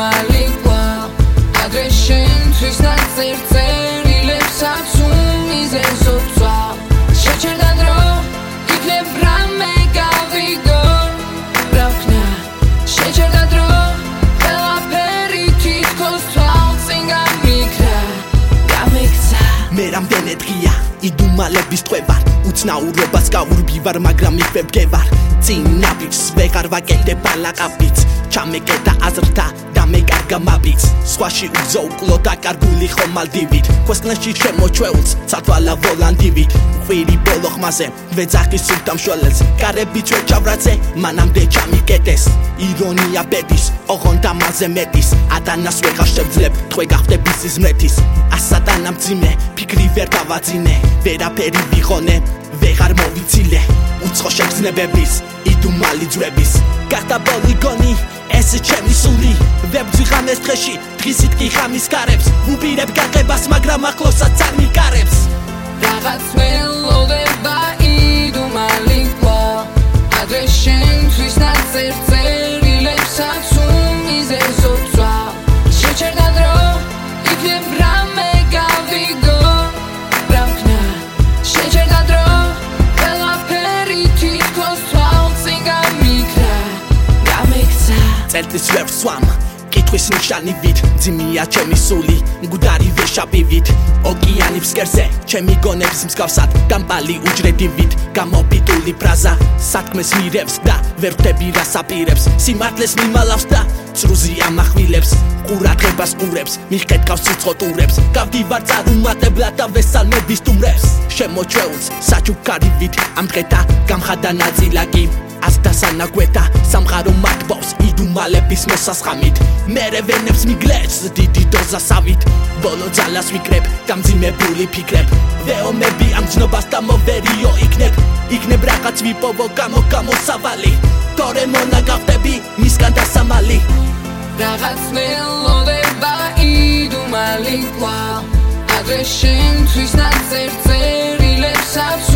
ნორმალი გვა ადრე შენთვის ნაწერ წერილებსაც უმიზეზო წვა შეჩერდა დრო იქნებ რამე გავიგო. რა ვქნა შეჩერდა დრო ყველაფერი თითქოს თვალწინ გამიქრა გამიქცა მე რამდენე დღეა იდუმალების ტყვე ვარ უცნაურობას გავურბივარ მაგრამ იქვე ვგევარ წინ ნაპირს ვეღარ ვაკეთებ ალაყაპიც ჩამეკეტა აზრთა მე კარგა მაბიც. სხვაში უძო უკლო და კარგული ხომალდივით ქვესკნაში შემოჩვეულს ცათვალა ვოლანდივით. ხვირი ბოლო ხმაზე ვეძახი სულთა მშველელს. კარები ჩვენ ჩავრაცე მანამდე ჩამიკეტეს ირონია ბედის ოღონ და მასზე მეტის. ადანას ვეღარ შევძლებ თქვე გახდები სიზმრეთის ასატანა მძიმე ფიქრი ვერ დავაძინე ვერაფერი ვიღონე ვეღარ მოვიცილე. უცხო შეგრძნებების იდუმალი ძრების გახდა პოლიგონი ეს ჩემი სული. ვებძი ხამეს დღეში დღისით კი ხამის კარებს ვუპირებ გაყებას მაგრამ ახლოსაც არ მიკარებს რაღაც ველოდება იდუმალი წელთვის ვერ სვამ. კითხვის ნიშანივით ძიმია ჩემი სული მგუდარი ვეშაპივით. ოკეანის ფსკერზე ჩემი გონების მსგავსად გამპალი უჯრედივით. გამოფიტული ფრაზა სათქმეს მირევს და ვერ ხვდები რა საპირებს. სიმართლეს მიმალავს და ცრუზი ამახვილებს. ყურადღებას ყურებს მიხეთკავს სიცხოტურებს გავდივარ წარუმატებლად და ვესალმების თუმრებს შემოჩეულს საჩუქარივით ამ დღეთა გამხადა ნაწილაკი ასდა სანაგვეთა სამყარო მათბობს იდუმალების მოსასხამით. მერე ვენებს მიგლებს დიდი დოზასავით ბოლო ძალას ვიკრებ დამძიმებული ფიქრებ. ვეომები ამ ძნობას და მოვერიო იქნებ. იქნებ რაღაც ვიპოვო გამო გამოსავალი თორე მონა გავხდები მისგან დასამალი. რაღაც მელოდება იდუმალი ყვა ადრე შენთვის ნაწერწერილებსაც